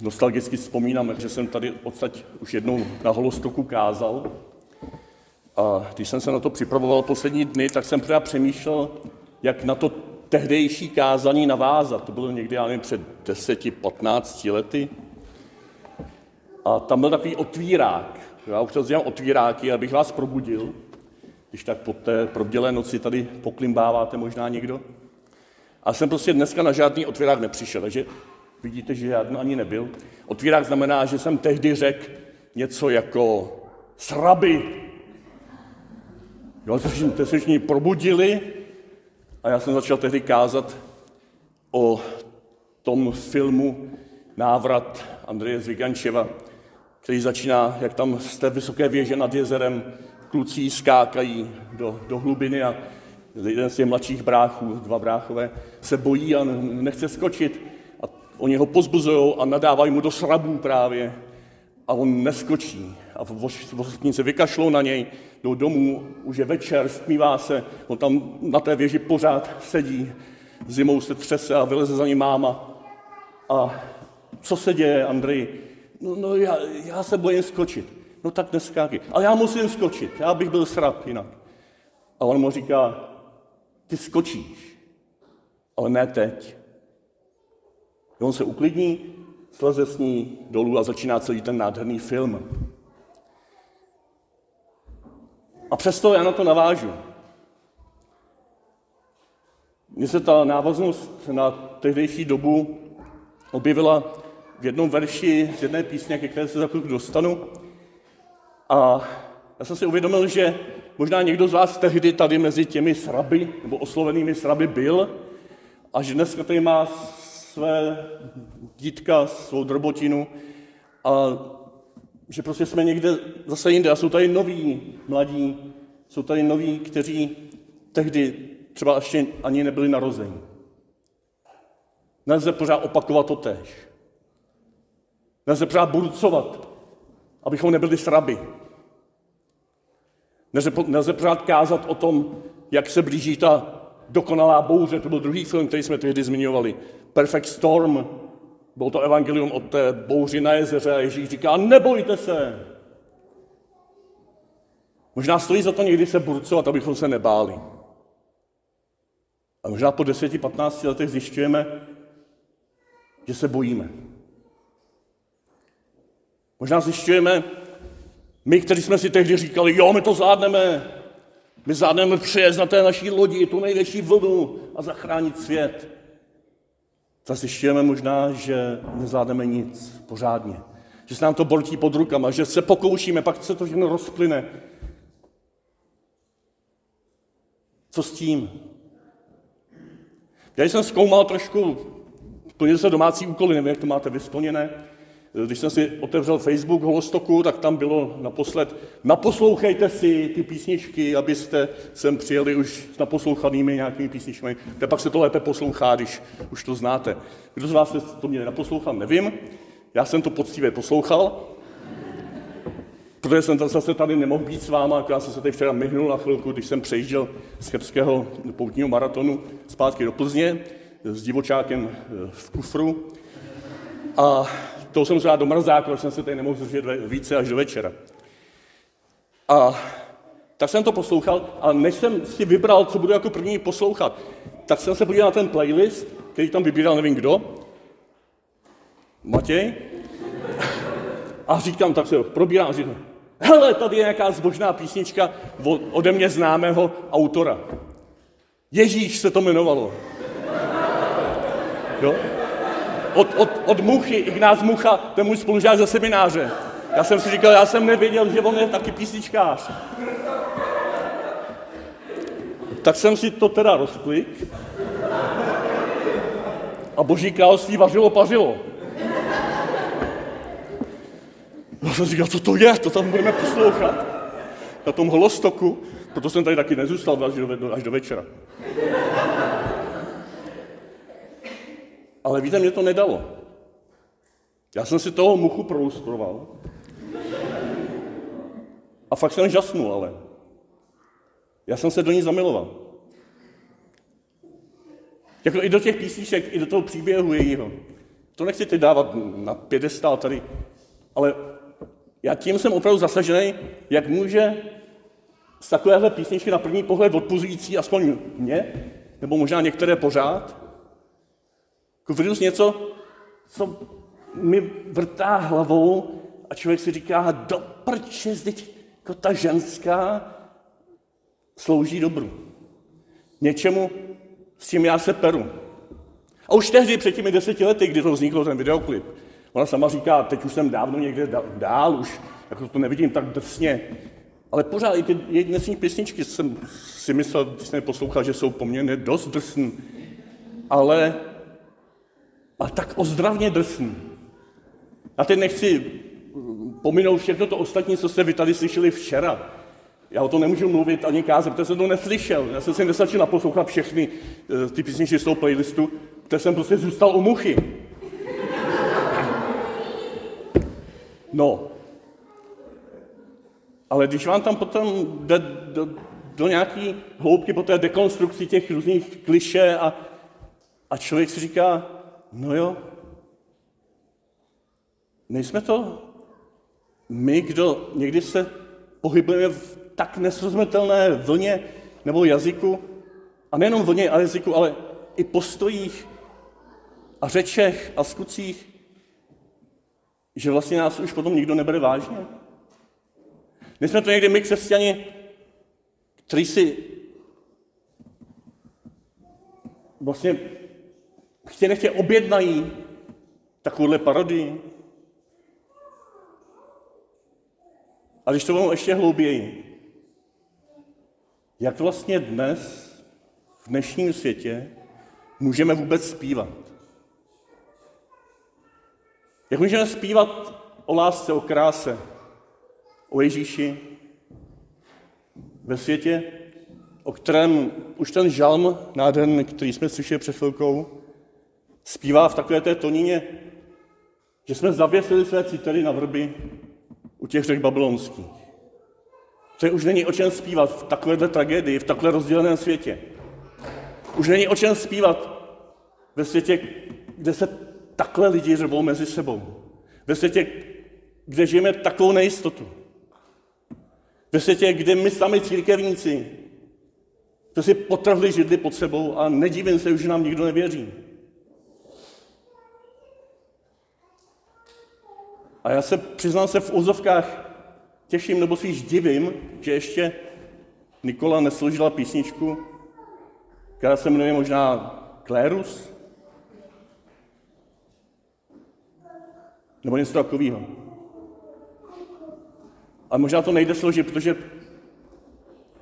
nostalgicky vzpomínám, že jsem tady odsaď už jednou na holostoku kázal. A když jsem se na to připravoval poslední dny, tak jsem pořád přemýšlel, jak na to tehdejší kázání navázat. To bylo někdy, já nevím, před 10-15 lety. A tam byl takový otvírák. Já občas dělám otvíráky, abych vás probudil, když tak po té probdělé noci tady poklimbáváte možná někdo. A jsem prostě dneska na žádný otvírák nepřišel, takže vidíte, že žádný ani nebyl. Otvírák znamená, že jsem tehdy řekl něco jako sraby. Jo, to se všichni probudili a já jsem začal tehdy kázat o tom filmu Návrat Andreje Zvigančeva, který začíná, jak tam z té vysoké věže nad jezerem kluci skákají do, do hlubiny a jeden z těch mladších bráchů, dva bráchové, se bojí a nechce skočit. Oni ho pozbuzují a nadávají mu do srabů právě. A on neskočí. A se vykašlou na něj, jdou domů, už je večer, stmívá se, on tam na té věži pořád sedí, zimou se třese a vyleze za ním máma. A co se děje, Andrej? No, no já, já se bojím skočit. No tak neskákej. Ale já musím skočit, já bych byl srab jinak. A on mu říká, ty skočíš, ale ne teď. On se uklidní, sleze s ní dolů a začíná celý ten nádherný film. A přesto já na to navážu. Mně se ta návaznost na tehdejší dobu objevila v jednom verši z jedné písně, ke které se za chvilku dostanu. A já jsem si uvědomil, že možná někdo z vás tehdy tady mezi těmi sraby, nebo oslovenými sraby byl, a že dneska tady má své dítka, svou drobotinu a že prostě jsme někde zase jinde a jsou tady noví mladí, jsou tady noví, kteří tehdy třeba ještě ani nebyli narozeni. Nelze pořád opakovat to tež. Nelze pořád burcovat, abychom nebyli sraby. Nelze, nelze pořád kázat o tom, jak se blíží ta dokonalá bouře, to byl druhý film, který jsme tehdy zmiňovali. Perfect Storm, bylo to evangelium o té bouři na jezeře a Ježíš říká, nebojte se. Možná stojí za to někdy se burcovat, abychom se nebáli. A možná po 10-15 letech zjišťujeme, že se bojíme. Možná zjišťujeme, my, kteří jsme si tehdy říkali, jo, my to zvládneme, my zvládneme přijet na té naší lodi, tu největší vlnu a zachránit svět. Zjišťujeme možná, že nezvládneme nic pořádně. Že se nám to boltí pod rukama, že se pokoušíme, pak se to všechno rozplyne. Co s tím? Já jsem zkoumal trošku, plnil se domácí úkoly, nevím, jak to máte vysplněné, když jsem si otevřel Facebook Holostoku, tak tam bylo naposled, naposlouchejte si ty písničky, abyste sem přijeli už s naposlouchanými nějakými písničkami. To pak se to lépe poslouchá, když už to znáte. Kdo z vás to mě naposlouchal, nevím. Já jsem to poctivě poslouchal, protože jsem zase tady nemohl být s váma, já jsem se tady včera myhnul na chvilku, když jsem přejížděl z Chebského poutního maratonu zpátky do Plzně s divočákem v kufru. A to jsem se do mrzáku, protože jsem se tady nemohl zdržet více až do večera. A tak jsem to poslouchal, ale než jsem si vybral, co budu jako první poslouchat, tak jsem se podíval na ten playlist, který tam vybíral nevím kdo, Matěj, a říkám, tak se probírám a říkám, hele, tady je nějaká zbožná písnička ode mě známého autora. Ježíš se to jmenovalo. Jo? Od, od, od Muchy, Ignác Mucha, je můj spolužák ze semináře. Já jsem si říkal, já jsem nevěděl, že on je taky písničkář. Tak jsem si to teda rozklik. A boží království vařilo, pařilo. Já jsem říkal, co to je, to tam budeme poslouchat. Na tom holostoku, proto jsem tady taky nezůstal až do, až do večera. Ale víte, mě to nedalo. Já jsem si toho muchu prolustroval. A fakt jsem žasnul, ale. Já jsem se do ní zamiloval. Jako i do těch písniček, i do toho příběhu jejího. To nechci teď dávat na pědestál tady, ale já tím jsem opravdu zasažený, jak může z takovéhle písničky na první pohled odpuzující, aspoň mě, nebo možná některé pořád, jako virus něco, co mi vrtá hlavou a člověk si říká, do prče, jako ta ženská slouží dobru. Něčemu, s čím já se peru. A už tehdy, před těmi deseti lety, kdy to vzniklo, ten videoklip, ona sama říká, teď už jsem dávno někde dál, už jako to nevidím tak drsně. Ale pořád i ty její dnesní písničky jsem si myslel, když jsem je poslouchal, že jsou poměrně dost drsný. Ale, a tak ozdravně drsný. A teď nechci pominout všechno to ostatní, co jste vy tady slyšeli včera. Já o tom nemůžu mluvit ani kázat, protože jsem to neslyšel. Já jsem si nestačil naposlouchat všechny uh, ty písničky z toho playlistu, protože jsem prostě zůstal u muchy. No. Ale když vám tam potom jde do, do nějaké hloubky po té dekonstrukci těch různých kliše a, a člověk si říká, no jo, nejsme to my, kdo někdy se pohybujeme v tak nesrozumitelné vlně nebo jazyku, a nejenom vlně a jazyku, ale i postojích a řečech a skutcích, že vlastně nás už potom nikdo nebere vážně. Nejsme to někdy my, křesťani, kteří si vlastně chtě nechtě objednají takovouhle parodii. A když to bylo ještě hlouběji, jak vlastně dnes, v dnešním světě, můžeme vůbec zpívat? Jak můžeme zpívat o lásce, o kráse, o Ježíši ve světě, o kterém už ten žalm nádherný, který jsme slyšeli před chvilkou, zpívá v takové té tonině, že jsme zavěsili své citery na vrby u těch řek babylonských. To už není o čem zpívat v takovéhle tragédii, v takhle rozděleném světě. Už není o čem zpívat ve světě, kde se takhle lidi řvou mezi sebou. Ve světě, kde žijeme takovou nejistotu. Ve světě, kde my sami církevníci, to si potrhli židli pod sebou a nedívím se, už nám nikdo nevěří. A já se přiznám se v úzovkách těším nebo spíš divím, že ještě Nikola nesložila písničku, která se jmenuje možná Klérus, nebo něco takového. Ale možná to nejde složit, protože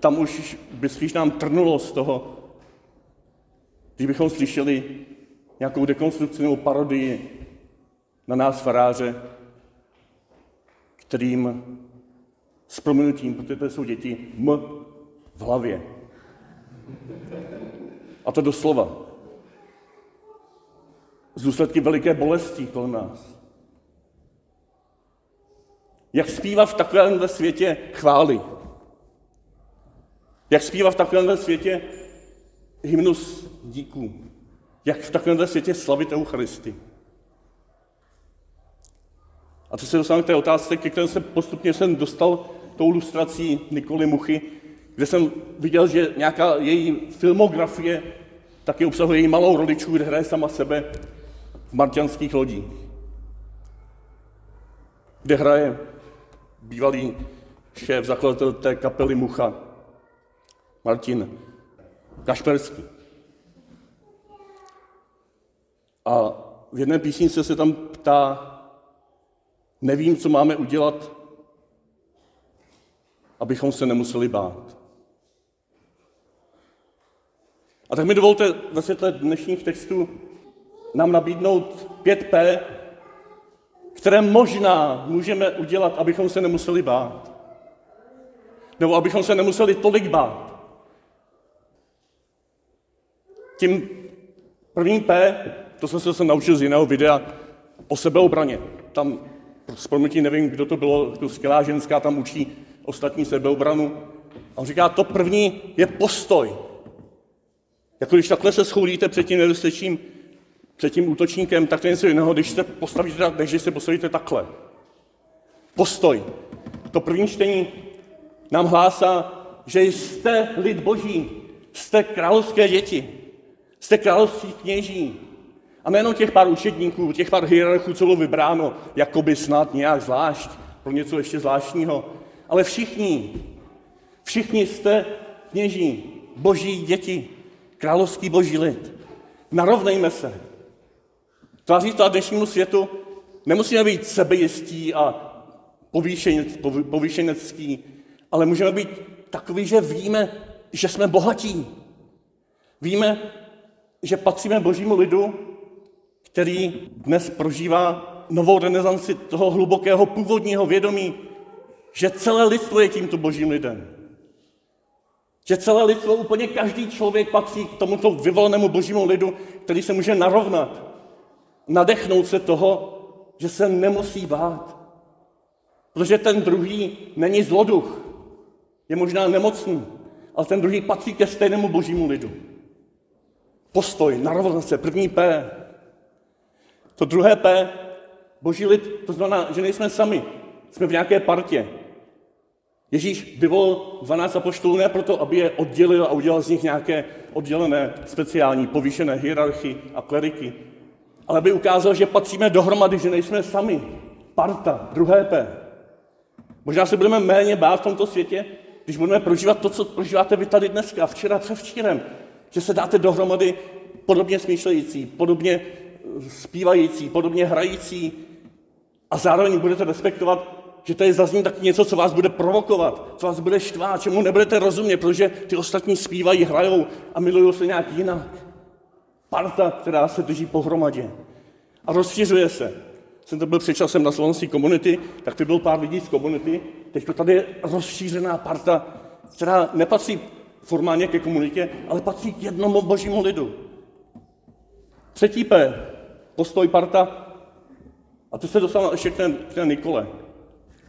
tam už by spíš nám trnulo z toho, když bychom slyšeli nějakou dekonstrukci nebo parodii na nás faráře, kterým s proměnutím, protože to jsou děti, m v hlavě. A to doslova. Z důsledky veliké bolesti kolem nás. Jak zpívá v takovémhle světě chvály. Jak zpívá v takovémhle světě hymnus díků. Jak v takovémhle světě slavit Eucharistii. A to se dostávám k té otázce, ke které jsem postupně jsem dostal tou lustrací Nikoly Muchy, kde jsem viděl, že nějaká její filmografie taky obsahuje její malou rodičů, kde hraje sama sebe v marťanských lodích. Kde hraje bývalý šéf, zakladatel té kapely Mucha, Martin Kašperský. A v jedné písničce se tam ptá, nevím, co máme udělat, abychom se nemuseli bát. A tak mi dovolte ve světle dnešních textů nám nabídnout 5P, které možná můžeme udělat, abychom se nemuseli bát. Nebo abychom se nemuseli tolik bát. Tím prvním P, to jsem se naučil z jiného videa, o sebeobraně. Tam s proměnutí nevím, kdo to bylo, tu skvělá ženská tam učí ostatní sebeobranu. A on říká, to první je postoj. Jako když takhle se schoulíte před tím nebezpečím, před tím útočníkem, tak to je něco jiného, když se postavíte, než když se postavíte takhle. Postoj. To první čtení nám hlásá, že jste lid boží, jste královské děti, jste království kněží. A nejenom těch pár učedníků, těch pár hierarchů, co bylo vybráno, jako by snad nějak zvlášť, pro něco ještě zvláštního, ale všichni, všichni jste kněží, boží děti, královský boží lid. Narovnejme se. Tváří to dnešnímu světu nemusíme být sebejistí a povýšenecký, ale můžeme být takový, že víme, že jsme bohatí. Víme, že patříme božímu lidu, který dnes prožívá novou renesanci toho hlubokého původního vědomí, že celé lidstvo je tímto božím lidem. Že celé lidstvo, úplně každý člověk patří k tomuto vyvolenému božímu lidu, který se může narovnat, nadechnout se toho, že se nemusí bát. Protože ten druhý není zloduch, je možná nemocný, ale ten druhý patří ke stejnému božímu lidu. Postoj, narovnat se, první P. To druhé P, boží lid, to znamená, že nejsme sami, jsme v nějaké partě. Ježíš vyvolil 12 apoštolů ne proto, aby je oddělil a udělal z nich nějaké oddělené, speciální, povýšené hierarchy a kleriky, ale aby ukázal, že patříme dohromady, že nejsme sami. Parta, druhé P. Možná se budeme méně bát v tomto světě, když budeme prožívat to, co prožíváte vy tady dneska, včera, převčírem, že se dáte dohromady podobně smýšlející, podobně zpívající, podobně hrající a zároveň budete respektovat, že tady zazní taky něco, co vás bude provokovat, co vás bude štvát, čemu nebudete rozumět, protože ty ostatní zpívají, hrajou a milují se nějak jinak. Parta, která se drží pohromadě a rozšiřuje se jsem to byl před časem na slovenské komunity, tak to byl pár lidí z komunity. Teď tady je rozšířená parta, která nepatří formálně ke komunitě, ale patří k jednomu božímu lidu. Třetí P, postoj parta, a to se dostává ještě k té, k té Nikole.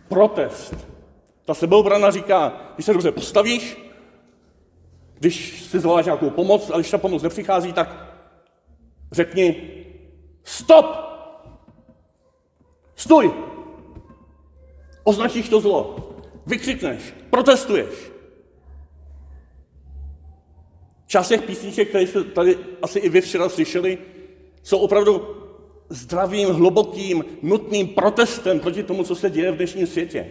Protest. Ta sebeobrana říká, když se dobře postavíš, když si zvoláš nějakou pomoc, a když ta pomoc nepřichází, tak řekni stop! Stůj! Označíš to zlo. Vykřikneš. Protestuješ. Část těch písniček, které jste tady asi i vy včera slyšeli, jsou opravdu zdravým, hlubokým, nutným protestem proti tomu, co se děje v dnešním světě.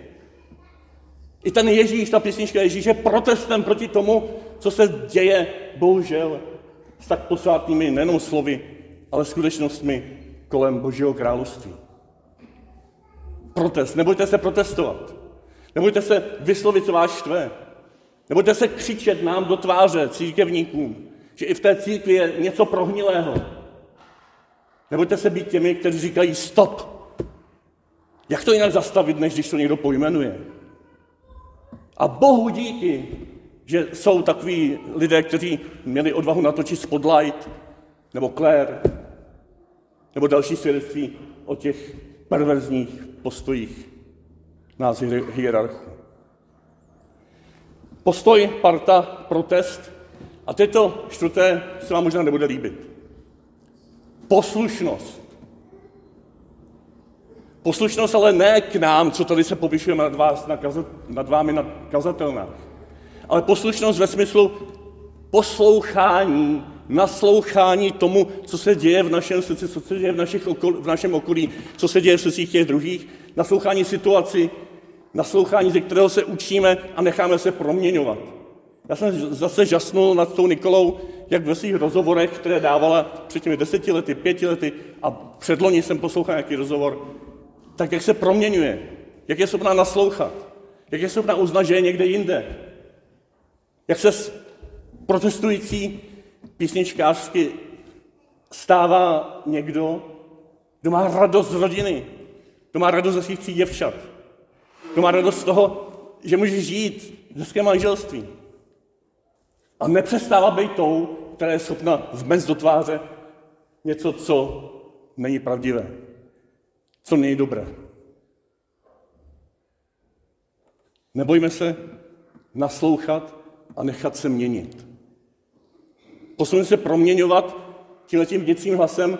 I ten Ježíš, ta písnička Ježíš je protestem proti tomu, co se děje, bohužel, s tak posvátnými nejenom slovy, ale skutečnostmi kolem Božího království protest. Nebojte se protestovat. Nebojte se vyslovit, co vás štve. Nebojte se křičet nám do tváře, církevníkům, že i v té církvi je něco prohnilého. Nebojte se být těmi, kteří říkají stop. Jak to jinak zastavit, než když to někdo pojmenuje? A Bohu díky, že jsou takový lidé, kteří měli odvahu natočit Spotlight, nebo Claire, nebo další svědectví o těch perverzních postojích nás hierarchů. Postoj, parta, protest. A tyto čtvrté se vám možná nebude líbit. Poslušnost. Poslušnost ale ne k nám, co tady se povyšujeme nad, vás, nad vámi na kazatelnách, ale poslušnost ve smyslu poslouchání naslouchání tomu, co se děje v našem srdci, co se děje v, našich okol, v našem okolí, co se děje v srdcích těch druhých, naslouchání situaci, naslouchání, ze kterého se učíme a necháme se proměňovat. Já jsem zase žasnul nad tou Nikolou, jak ve svých rozhovorech, které dávala před těmi deseti lety, pěti lety a předloni jsem poslouchal nějaký rozhovor, tak jak se proměňuje, jak je schopná naslouchat, jak je schopná uznat, že je někde jinde, jak se protestující písničkářsky stává někdo, kdo má radost z rodiny, kdo má radost ze svých tří děvčat, kdo má radost z toho, že může žít v hezkém manželství. A nepřestává být tou, která je schopna vmést do tváře něco, co není pravdivé, co není dobré. Nebojme se naslouchat a nechat se měnit. Posuneme se proměňovat tímhletím dětským hlasem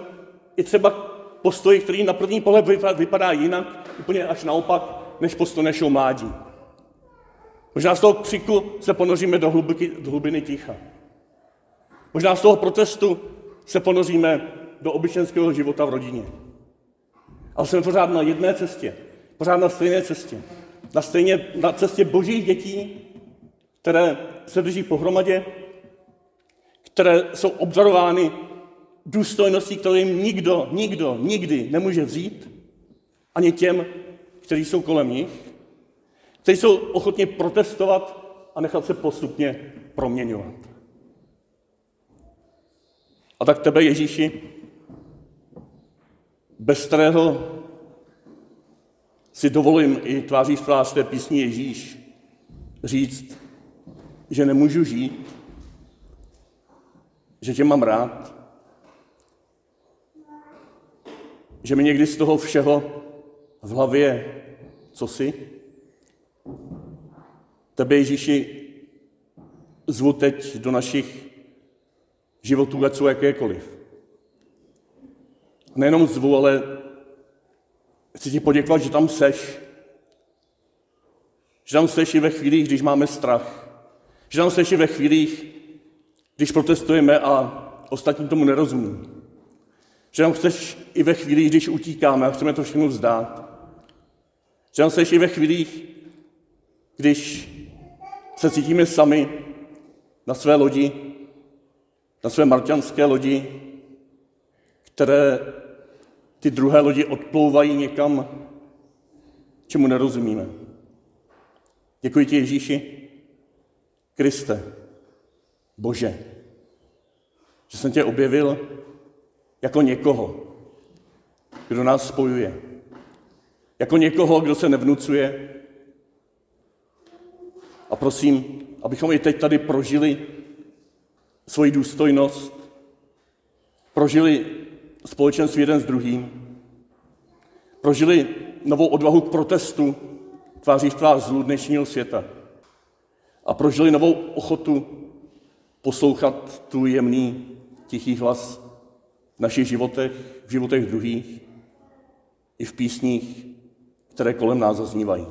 i třeba postoj, který na první pohled vypadá jinak, úplně až naopak, než postoj našeho mládí. Možná z toho křiku se ponoříme do, hlubiky, do hlubiny ticha. Možná z toho protestu se ponoříme do obyčejného života v rodině. Ale jsme pořád na jedné cestě, pořád na stejné cestě. Na, stejně, na cestě božích dětí, které se drží pohromadě, které jsou obdarovány důstojností, kterou jim nikdo, nikdo, nikdy nemůže vzít, ani těm, kteří jsou kolem nich, kteří jsou ochotni protestovat a nechat se postupně proměňovat. A tak tebe, Ježíši, bez kterého si dovolím i tváří v tvář té písni Ježíš říct, že nemůžu žít, že tě mám rád, že mi někdy z toho všeho v hlavě co si. Tebe, Ježíši, zvu teď do našich životů, ať jsou jakékoliv. Nejenom zvu, ale chci ti poděkovat, že tam seš. Že tam seš i ve chvílích, když máme strach. Že tam seš i ve chvílích, když protestujeme a ostatní tomu nerozumí. Že tam chceš i ve chvílích, když utíkáme a chceme to všechno vzdát. Že tam chceš i ve chvílích, když se cítíme sami na své lodi, na své marťanské lodi, které ty druhé lodi odplouvají někam, čemu nerozumíme. Děkuji ti, Ježíši, Kriste, Bože, že jsem tě objevil jako někoho, kdo nás spojuje. Jako někoho, kdo se nevnucuje. A prosím, abychom i teď tady prožili svoji důstojnost, prožili společenství jeden s druhým, prožili novou odvahu k protestu tváří v tvář zlu dnešního světa a prožili novou ochotu poslouchat tu jemný, tichý hlas v našich životech, v životech druhých, i v písních, které kolem nás zaznívají.